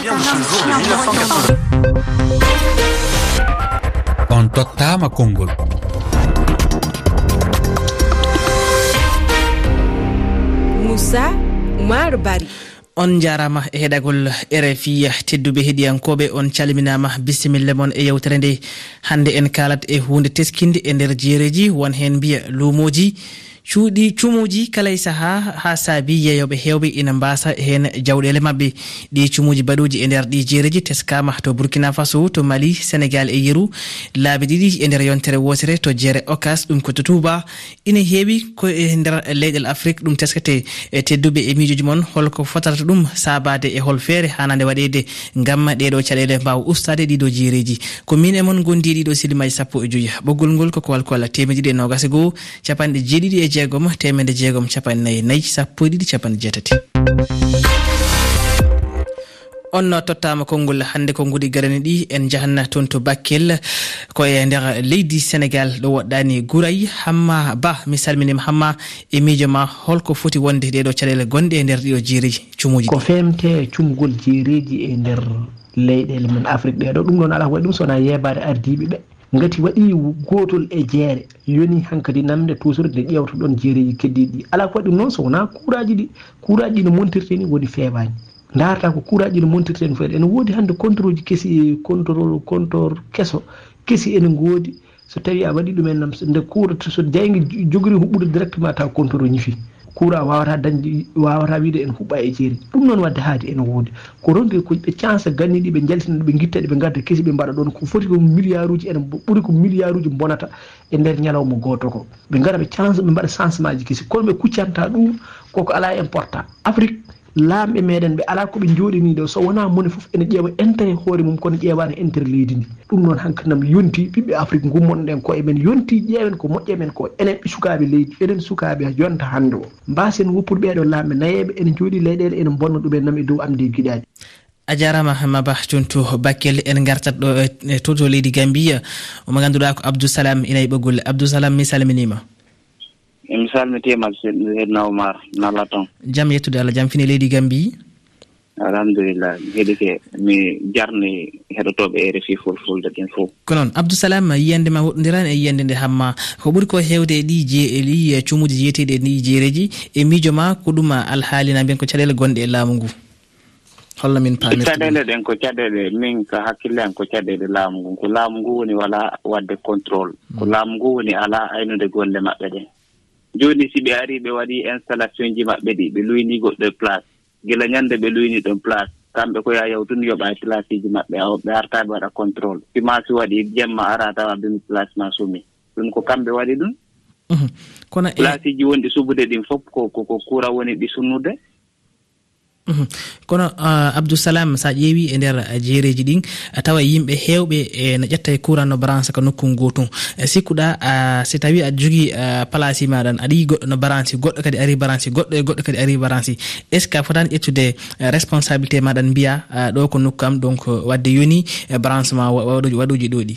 italien jusqu'au jour de 1980 on tottama konngol. Moussa oumar bari. On jarama e heɗagol rfi tedduɓe heeɗiyankoɓe on calminama bisimilla moon e yewtere nde. Hande en kalat e hunde teskinde e nder jeereji won hen mbiya lumoji cuuɗi cumuji kala e saaha ha saabi yeeyoɓe hewɓe ina e mbasa hen jawɗele mabɓe ɗi cumuji baɗuji e nder ɗi jeereji teskama to burkina faso to mali sénégal e yeru. Laabi ɗiɗi e nder yontere wotere to jeere okas ɗum ko to touba ina heewi ko e nder leyɗel afrique ɗum teskate e tedduɓe e miijoji moon holko fotata ɗum sabade e hol feere hanande waɗede gam ɗeɗo caɗele mbawa ustade ɗiɗo jeereji ko min e moon gondi ɗiɗo silima sappo e joyi. Ɓoggol ngol koko walkoala temeɗiɗi e nogase goho capanɗe jeeɗiɗi e jeegom temede jeegom capannayi nayyi sappo ɗiɗi capanɗe jeetati. On tottama konngol hannde konnguɗi garani ɗi en jahanna toon to bakkel koye e nder leydi sénégal ɗo woɗɗani gouray hamma ba mi salminima hamma e miijo ma holko foti wonde ɗeɗo caɗele gonɗe e nder ɗiɗo jeeriji cumuji ko femte cumgol jeeriji e nder leyɗele men afrique ɗeɗo ɗum ɗon ala ko waɗi ɗum sowona yebade ardiɓe ɓe. gati waɗi gotol e jeere yoni hankkadi namde toujours nde ƴewta ɗon jeereji keddiɗi. Ɗi ala ko waɗi ɗum noon so wona kuraji ɗi kuraji ɗi no montirte ni woni feeɓani darata ko kuraji ɗi no montirte ni feere ene woodi hannde contrôle ji kesi contrôle contor keso kesi ene goodi so tawi a waɗi ɗumen nam nde kuurata so jayge jogori huɓɓude directement taw contrôle ñifi. courant wawata dañde wawata wiide en huɓɓa e jeeri. Ɗum noon wadde haadi ene wonde. Ko ronki koɓe chance ganniɗi ɓe jaltina ɓe guitta ɗe ɓe gadda keesi ɓe mbaɗa ɗon. Ko foti ko milliard uji ene ɓuuri ko milliard uji bonata e nder ñalawma goto ko. Ɓe gara ɓe chance ɓe mbaɗa changement ji keesi kono ɓe kuccanta ɗum koko ala e important afrique laamɓe meɗen ɓe ala koɓe jooɗini ɗo so wona mone foof ene ƴeewa intérêt hoore mum kono ƴeewani intérêt e leydi ndi. Ɗum noon hankanam yonti ɓiɓɓe afrique gummonɗen ko eɓen yonti ƴeewen ko moƴƴe men ko enen ɓe sukaɓe leydi enen sukaɓe yonta hannde o. Mbasen woppude ɓeɗo laamɓe nayeɓe ene jooɗi leyɗele ene bonna ɗumen nam e dow amde giɗaji a jarama maba jonto bakkel en gartat ɗo e, e toto leydi gambia. Omo ganduɗa ko abdousalam inayi ɓoggol abdousalam mi salminima emi salmitima seedna oumar nalla allah toon jaam yettude allah jaam fini leydi gambi? Alhamdulillah geɗi ke mi jarni heɗotoɓe e rfi fulfulde ɗin fof ko noon abdousalam yiyande ma woɗodirani e yiyande nde hamma? Ko ɓuuri ko hewde e ɗi je eli cumuji jiyeteɗi e ɗi e jeereji e miijo ma ko ɗum alhaalina mbiyen ko caɗele gonɗe e laamu ngu? Holla min pamir caɗele ɗen ko caɗele min ko hakkille an ko caɗele laamu ngu. Ko laamu ngu woni wala wadde contrôle. Ko laamu ngu woni ala aynude golle maɓɓe ɗen jooni si ɓe arii ɓe waɗii installation ji maɓɓe ɗi ɓe luynii goɗɗo e place. Gila ñannde ɓe luynii ɗon place. Kamɓe ko yaa yawtun yoɓaa e place ji maɓɓe ɓe hartaa ɓe waɗa contrôle si maasi waɗi jemma araa tawa bimi place ma sumi. Ɗum ko kamɓe waɗi ɗum. Mhm. Kono e place ji wonɗi subude ɗin fof ko ko kuura woni ɗi sunnude. Mhm. kono ah, abdousalam sa ƴeewi e nder jeereji ɗin tawa yimɓe heewɓe ne ƴetta e courant no branche ko nokku gotum e, sikkuɗa si tawi aɗa jogui place maɗan aɗa yi goɗɗo no branche goɗɗo kadi ari branche goɗɗo e goɗɗo kadi ari branche est ce que a fotani ƴettude e, responsabilité maɗan mbiya ɗo ko nokku am donc wadde yoni e, branche ma waɗuji ɗo ɗi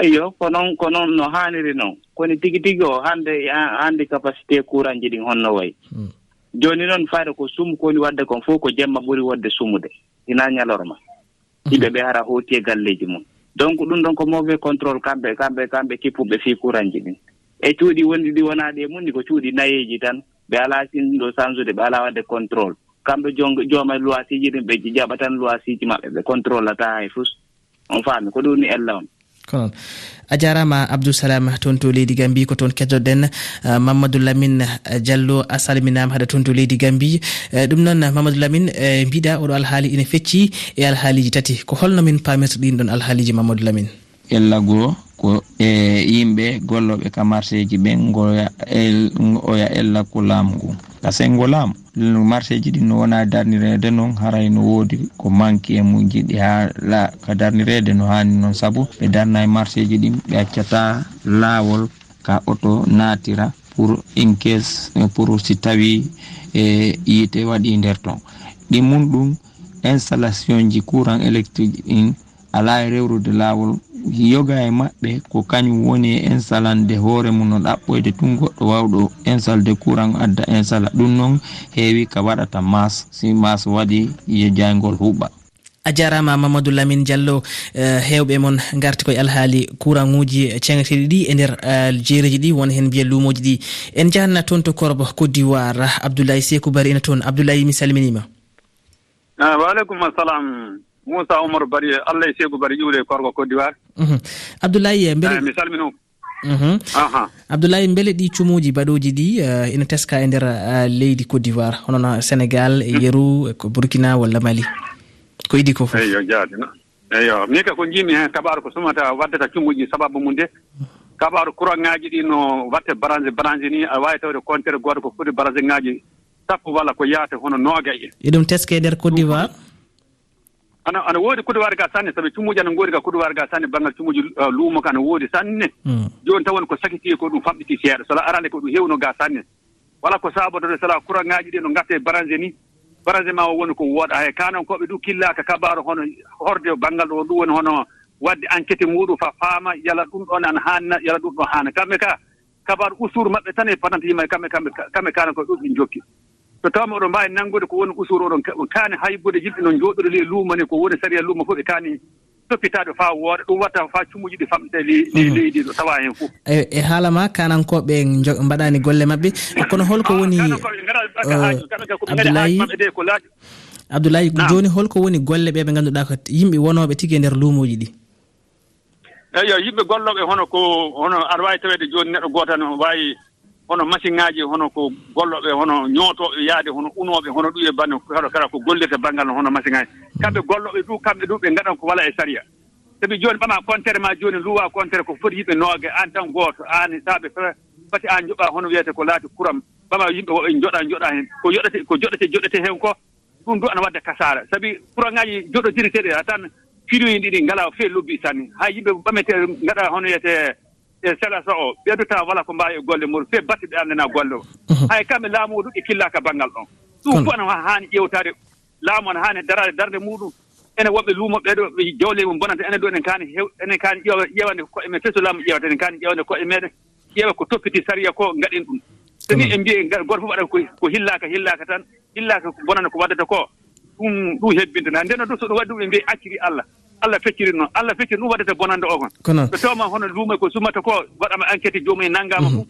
eyyo ko noon ko noon no haaniri noon. Koni tigi tigi o hande hande capacité courant ji ɗin honno wayi. Hmm. jooni noon faade ko sumu kowoni wadde kon fof ko jemma ɓuri wodde sumude. Hina ñalorma. Mhm. Yimɓe ɓe hara hooti e galleeji mum donc ɗum ɗon ko mauvais contrôle kamɓe kamɓe kamɓe kippuɓe fii kuranji ɗin. E cuuɗi wonɗi ɗi wonaaɗi e mum ko cuuɗi nayeeji tan ɓe alaa sinɗo sansude ɓe alaa wadde contrôle. Kamɓe jooma loisiji ɗin ɓe jaɓa tan loisiji maɓɓe ɓe contrôle lataa hay fus. On faami ko ɗum ni ella on. ko noon a jarama abdousalam toon to leydi gambi ko toon kettoɗen uh, mamadou lamine uh, diallo a salminama haɗa toon to leydi gambi. Uh, ɗum noon mamadou lamine mbiɗa oɗo alhaali ina fecci e alhaaliji tati. Ko holno min pamirta ɗin ɗon alhaaliji mamadou lamine. Yalla ko e yimɓe golloɓe ka marché ji ɓen goya oya ella ko laamu ngu. Ka sengo laamu marché ji ɗin no wona darnirede noon haray no woodi ko manki e mum jiɗi ha la ka darnirede no hanni noon saabu ɓe darna e marché ji ɗin ɓe accata laawol ka oto naatira pour in case pour si tawi e yiite waɗi nder ton. Ɗin mum ɗum installation ji courant électrique ɗin ala e rewrude laawol yoga e maɓɓe ko kañum woni e ensalande hoore mum no ɗaɓɓoyde tun goɗɗo wawɗo insalde kuran adda insala ɗum noon heewi ka waɗata mas si mas waɗi ye jaygol huɓɓa a jarama mamadou lamine diallo eh, hewɓe moon garti koye alhaali courant uji cengatiɗi ɗi e nder eh, jeereji ɗi won hen mbiya lumoji ɗi. En jahanna toon to korba côte d'ivoire. Abdoulaye sekou bari ina toon. Abdoulaye mi salminima. Ah, wa aleykum assalam. Moussa oumar bari allah e sekou bari ƴuuɗe korgo côte d'ivoire. Mhm. Eh, eh, mhm. abdoulaye mbele mi salmino abdoulaye beele ɗi cumuji baɗoji ɗi eh, ina teska e nder leydi côte d'ivoire. Honono sénégal e mm. yeru e ko burkina walla mali. Ko idi ko fof eyo jaadino eyo min ka ko jimi heen kaɓaaru ko sumata waddata cumuji sababu mum de. Kabaru courant ŋaji ɗi no watte barange barange ni a wawi tawde comptere goto ko foti barange ŋaji sappo walla ko yaate hono noogay e. e ɗum teske e nder côte d'ivoire? ana ana woodi kuduwaare ga sanne sabi cummuji ana ngoodi ga kuduwaare ga sanne banggal cummuji uh, luumo ka ana woodi sanne. Hmm. Joni tan ko sakiti ko ɗum famɗiti seeɗa. So arande ko ɗum heewno ga sanne. Wala ko saabotode so courant courantŋaaji ɗi no ngatta e barange ni barange ma o woni ko wooɗa he kanankoɓe ɗum killaka kabaaro hono horde banggal ɗo ɗum woni hono wadde enquête muɗum fa faama yala ɗum ɗon ana haanna yala ɗum ɗon haana. Kamɓe ka kabaru usuru maɓɓe tan e patante yimma kamɓe kamɓe kamɓe kaana ko ɗum ɗin jokki so tawma oɗon mbawi nanngude ko woni usuru oɗon kaani haybude yimɓe noon jooɗori le luuma ni ko woni saria luuma fof ɓe kaani toppitaɗo faa wooɗa ɗum watta faa cumuji ɗi famɗe mm. leydi ɗo tawa heen fof e, e haala ma kanankoɓe mbaɗani golle maɓɓe. Eh, Kono holko ah, woni abdoulayi abdoulayi joni holko woni golle ɓe ɓe ganduɗa ko yimɓe wonoɓe tigi e nder luumoji ɗi. Eeyo yimɓe golloɓe hono ko hono aɗa wawi tawede joni neɗɗo gootan wawi hono machine ŋaji hono ko golloɓe hono ñootoɓe yaade hono unoɓe hono ɗum e banne haɗo kala ko gollirta banggal hono machine ŋaji. Kamɓe golloɓe du kamɓe du ɓe gaɗan ko wala e saria sabi joni ɓama comptere ma joni luwa comptere ko foti yimɓe noogue an tan gooto an saaɓe fati an joɓa hono wiyete ko laati kuram. Ɓama yimɓe woɓe joɗa joɗa hen ko joɗete ko joɗete joɗete hen ko ɗum du ana wadda kasara. Sabi courant ŋaji joɗodiriteɗe a tan firoyi ɗiɗi ngala fe lobbi sanni ha yimɓe ɓamete gaɗa hono wiyete e seeɗa so o ɓeydota wala ko mbawi e golle muɗum fe batte ɓe anndana golle o. Mhm. Hay kamɓe laamu o ɗum ɗi killaka baŋngal ɗon. Ɗum fof ana haani ƴewtade laamu ana haani darade darde muɗum. Ene woɓɓe luumo ɓeeɗo jawle mum bonanta enen ɗo enen kaani hew enen kaani ƴeewa ƴeewande koye men feso laamu ƴeewata enen kaani ƴeewde koye meɗen ƴeewa ko toppiti sariya ko ngaɗin ɗum. So ni en mbiye goto fof waɗa ko hillaka hillaka tan hillaka bonana ko waddata ko ɗum ɗum hebbintana ndeno du so ɗum waɗi ɗum ɓe mbiye acciri allah. allah fecciri noon. Allah fecciri ɗum waɗata bonande o kon kono. So tawma hono luuma ko sumata ko waɗama enquête joomumen nanngama mhm. fof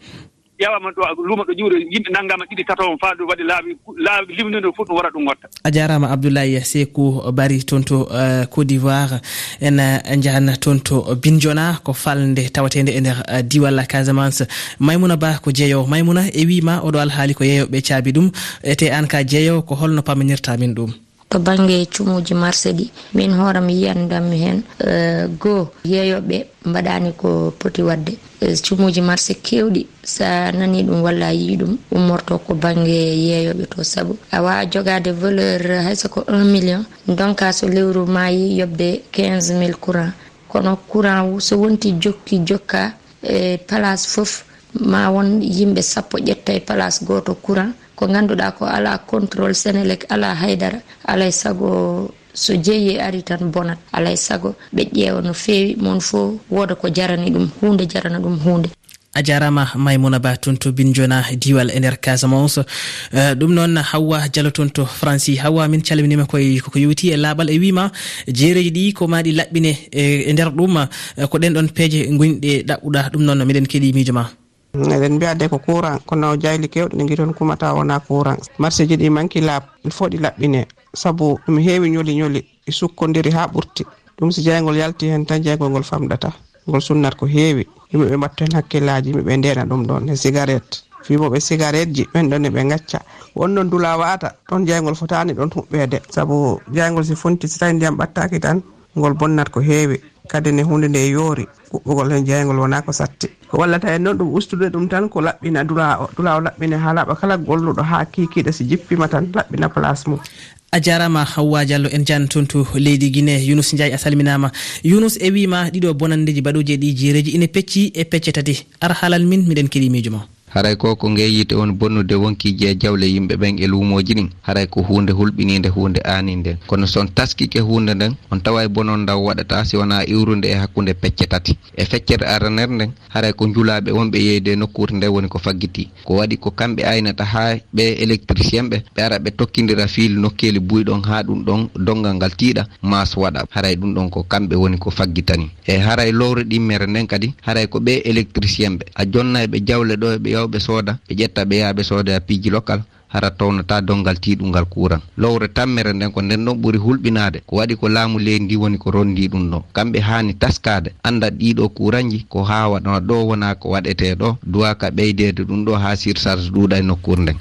ƴewama ɗo luuma ɗo ƴuwre yimɓe nanngama ɗiɗi tato fa ɗum waɗi laabi laabi limnide fof ɗum wara ɗum watta. A jarama abdoulaye sekou bari toon to euh, côte d'ivoire. En euh, jahana toon to binjona ko falde tawatede e nder euh, diwal casamance. Maymouna ba ko jeeyowo maymouna e wima oɗo alhaali ko yeeyoɓe caabi ɗum. Ete an ka jeeyowo ko holno pamanirta min ɗum. to banggue cumuji marché ɗi. Min hooram yiyandanmi hen eh, goho yeeyoɓe mbaɗani ko poti wadde eh, cumuji marché kewɗi sa nani ɗum walla a yii ɗum ummorto ko banggue yeeyoɓe to saabu a wawa jogade valeur haysoko un million donka so lewru ma yi yobde 15 mille courant. Kono courant so wonti jokki jokka e eh, place foof ma won yimɓe sappo ƴetta e place goto courant ko ganduɗa ko ala contrôle sénélec ala haydara alay e saago so jeeyi e ari tan bonat alay e saago ɓe ƴeewa no feewi moon fo wooda ko jarani ɗum hunde jarana ɗum hunde a jarama maymouna ba toon to bin jona diwal e nder casamance. Eh, ɗum uh, noon hawwa dialo toon to franci hawwa min calminima koye koko yewti e laaɓal e wima jeereji ɗi ko maɗi laɓɓine eh, e nder ɗum eh, ko ɗen ɗon peeje gonɗe ɗaɓɓuɗa ɗum noon miɗen keeɗi miijo ma. eɗen mbiyade ko courant kono jayli kewɗe ɗe guiton kumata wona courant. Marché ji ɗi manki laaɓ il faut ɗi laɓɓine. Saabu ɗum heewi ñoli ñoli ɗi sukkodiri ha ɓurti. Ɗum si jaygol yalti hen tan jaygol ngol famɗata ngol sunnat ko heewi. Yimɓeɓe mbattu hen hakkillaji yimɓeɓe ndena ɗum ɗon e cigarette. Fimoɓe cigarette ji ɓen ɗon eɓe gacca wonnoon dula wata ɗon jaygol fotani ɗon huɓɓede saabu jaygol si fonti si tawi ndiyam ɓattaki tan ngol bonnat ko heewi. kadi ne hunde nde yoori kuɓɓugol hen jeygol wona ko satti ko wallata en noon ɗum ustude ɗum tan ko laɓɓina dula o dula o laɓɓine ha laaɓa kala golluɗo ha kikiɗe si jippima tan laɓɓina place mum. A jarama hawwa diallo en jan toon to leydi guine younus ndiaye a salminama younus e wima ɗiɗo bonandeji baɗoji e ɗi jeereji ine pecci e pecce tati. Ar haalal min miɗen keeɗi miijo ma haray ko ko ngeeyite won bonnude wonkiji e jawle yimɓe ɓen e luumoji ɗin haray ko hunde hulɓinide hunde aanide kono son taskike hunde nden on tawa e bonon ndaw waɗata si wona iwrude e hakkude pecce tati. E feccere araner nden haray ko julaɓe wonɓe yeyde nokkure nde woni ko faggiti. Ko waɗi ko kamɓe aynata ha ɓe électricien ɓe ɓe ara ɓe tokkidira fiil nokkeli buyɗon ha ɗum ɗon dongal ngal tiiɗa mas waɗa. Haray ɗum ɗon ko kamɓe woni ko faggitani. E haray lowre ɗimmere nden kadi haray ko ɓe électricien ɓe. A jonna eɓe jawle ɗo eɓe rewɓe sooda ɓe ƴetta ɓe yaha ɓe sooda a piiji local hara townata dongal tiɗungal kuran lowre tammere nden ko nden ɗon ɓuri hulɓinade ko waɗi ko laamu leydi ndi woni ko rondi ɗum ɗo. Kamɓe hani taskade anda ɗiɗo kuranji ko ha waɗana ɗo wona ko waɗete ɗo duwaka ɓeydede ɗum ɗo ha surcharge ɗuuɗa e nokkure nden.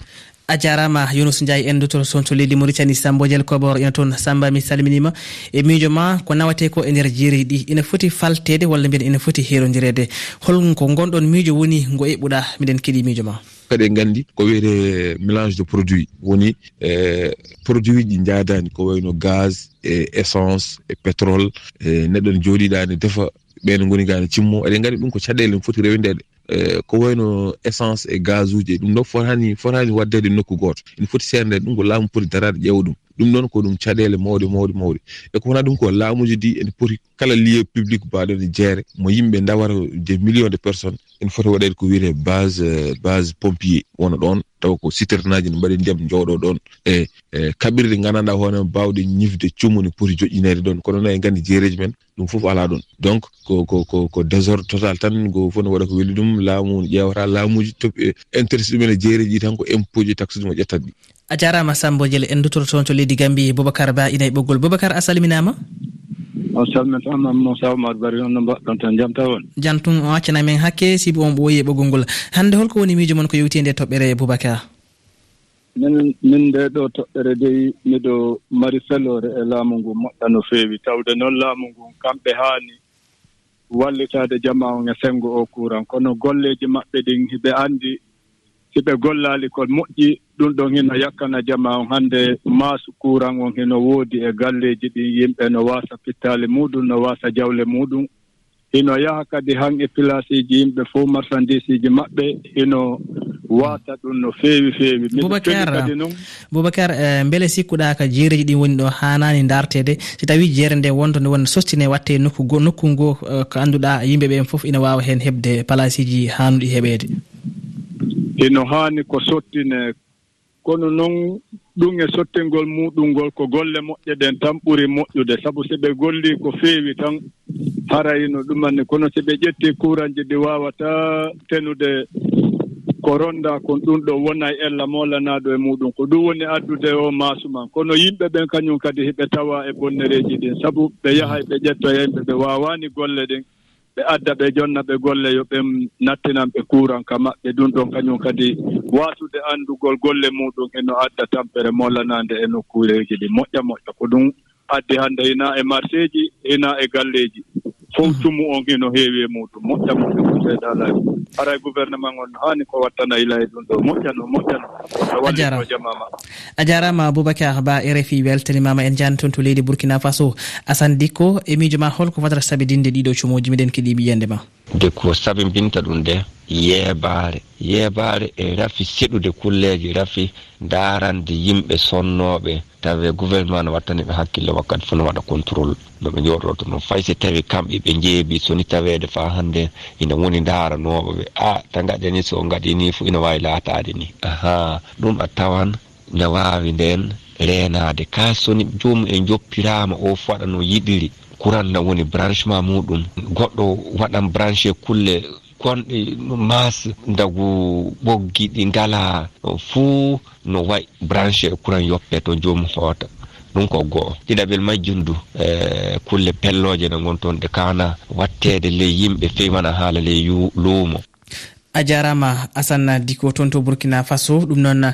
a jarama younus ndiaye en duttoto toon to leydi mauritanie sambodiel kobor ina toon samba mi salminima. E miijo ma ko nawate ko e nder jeeri ɗi ina foti faltede walla mbiyen ina foti herodirede holko gonɗon miijo woni ngo eɓɓuɗa miɗen keeɗi miijo ma. Kadi en gandi ko wiyete mélange de produit woni e produit ɗi jadani ko wayno gaz e essence e pétrole e neɗɗo ne jooɗiɗani defa ɓen goni ga cimmo. Eɗen gandi ɗum ko caɗele foti rewendeɗe eh, ko wayno essence e gaz uji ɗum ɗo fotani fotani waddede nokku goto ene foti serede ɗum ko laamu poti darade ƴeewa ɗum. ɗum noon ko ɗum caɗele mawɗe mawɗe mawɗe. E ko wona ɗum ko laamuji ɗi ene poti kala lieu public mbaɗo ne jeere. Mo yimɓe dawata des millions de personnes ene foti waɗede ko wiyete base base pompier wona ɗon. Tawa ko citernaji ne mbaɗi ndiyam jooɗo ɗon. E, e kaɓirɗe gandanɗa hoorema bawɗe ñifde cumu ne poti joƴƴinede ɗon. Kono noon e gandi jeereji men ɗum foof ala ɗon. Donc ko ko ko ko désordre total tan go fof ne waɗa ko weli ɗum laamu ƴewata laamuji top e interest ɗumen e jeereji ɗi tan ko impôt ji taxe ɗum o ƴettat ɗi a jarama sambo diel en dutoro toon to leydi gambi boubacar ba ina e ɓoggol boubacar a salminama? On salmintamam moussa oumar bari on no mbaɗɗon tan jaam taw on jaam o accana men hakke sibi on ɓooyi e ɓoggol ngol. Hande holko woni miijo moon ko yewti e nde toɓɓere boubacar? Min min nde ɗo toɓɓere dey miɗo mari felore e laamu ngu moƴƴa no feewi. Tawde noon laamu ngu kamɓe haani wallitaade jama on e senngo o kuuran. Kono golleeji maɓɓe ɗin hiɓe anndi si ɓe gollaali ko moƴƴi. Ɗum ɗon hino yakkana jama on hannde maasu kuuran on hino woodi e galleeji ɗin yimɓe no waasa pittaali muɗum no waasa jawle muɗum. Hino yaha kadi han e place pilaceji yimɓe fof marchandise marchandisiji maɓɓe. Hino waata ɗum no feewi feewi. Boubacar boubacar eh, beele sikkuɗa ka jeereji ɗin woni ɗo hanani dartede so tawi jeere nde wonto nde won sostine watte nokku go nokku ngo eh, ko annduɗa yimɓeɓe fof ina wawa hen place palaceji hannuɗi heɓede ino haani ko sottine. Kono noon ɗum e sottingol muɗum ngol ko golle moƴƴe ɗen tan ɓuri moƴƴude. Sabu so ɓe golli ko feewi tan harayino ɗumanni. Kono so ɓe ƴetti kuranji ɗi wawata tenude ko ronda kon ɗum ɗo wona e ella molanaaɗo e muɗum. Ko ɗum woni addude o maasuman kono yimɓe ɓen kañum kadi hiɓe tawa e bonnereeji ɗin. Sabu ɓe yaha ɓe ƴetto yimɓe ɓe waawaani golle ɗin. ɓe adda ɓe jonna ɓe golle yo ɓen nattinan ɓe kuranka maɓɓe. Ɗum ɗon kañum kadi wasude anndugol golle muɗum eno adda tampere mollanande e nokkuureji ɗi. Moƴƴa moƴƴa. Ko ɗum addi hannde hina e marché ji hina e galleeji fof hmm. cumu on hino heewi e muɗum. Moƴƴa moƴƴa seeɗa alaaji ara gouvernement on haani ko wattana ila e ɗum ɗo. Moƴƴano moƴƴano so jamama a jarama aboubacar ba rfi weltanimama en jani toon to leydi bourkina faso. Asane dikko e miijo ma holko fotata sabidinde ɗiɗo cumoji miɗen keeɗi yiyande ma. de ko sabibinta ɗum de yeebaare. Yeebaare e rafi seɗude kulleeji rafi darande yimɓe sonnooɓe. Tawe gouvernement no wattani ɓe hakkille wakkati fof no waɗa contrôle. No ɓe to noon fay. So tawi kamɓe ɓe jeebi soni taweede faa hannde ina woni ndaranooɓe ɓe a ta gaɗani so gaɗini fof ina waawi laataade ni. Aha ɗum a tawan ne waawi nden reenaade. Ka soni joomum en joppiraama o fo waɗa no yiɗiri. courant ɗam woni branchement muɗum. Goɗɗo waɗan branché kulle gonɗi mas dagu ɓoggi ɗi ngala. Fuu no wayi branché courant yoppe to jomum hoota. Ɗum ko goho ɗiɗaɓel majjundu e kulle pelloje ne gon toon ɗe kana wattede ley yimɓe fewi wona haala ley luumo. a jarama asana diko toon to burkina faso. Ɗum noon uh,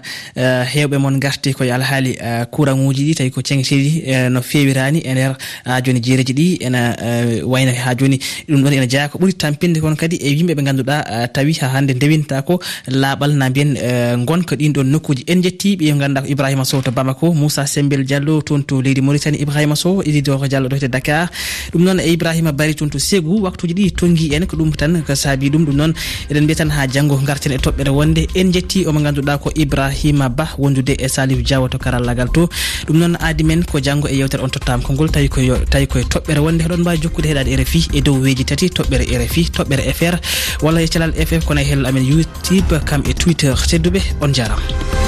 hewɓe moon garti koye alhaali eh, uh, couraŋuji ɗi tawi ko ceŋteɗi uh, eh, no fewirani e nder ha joni jeereji ɗi. Ena uh, wayna ha joni ɗum ɗon ena jeeya ko ɓuuri tampinde kono kadi e yimɓe ɓe ganduɗa uh, tawi ha hande ndewinta ko laaɓal na mbiyen uh, gonka ɗin ɗon nokkuji en jettiɓe ganduɗa ko ibrahima sow to bamako moussa sembel diallo toon to leydi mauritanie ibrahima sow ididoro diallo ɗo to dakar. Ɗum noon e ibrahima bari toon to ségou waktuji ɗi tonggui en ko ɗum tan ko saabi ɗum. Ɗum noon eɗen mbiyatan tan tan ha janggo garten e toɓɓere wonde. En jetti omo ganduɗa ko ibrahima ba wondude e salif diawa to karallagal to. Ɗum noon aadi men ko janggo e yewtere on tottama konngol tawi koy tawi koye toɓɓere wonde. Heɗon mbawi jokkude heɗade rfi e dow weji tati toɓɓere rfi toɓɓere fr walla e calal ff kono e hellal amen youtube kam e twitter tedduɓe. On jarama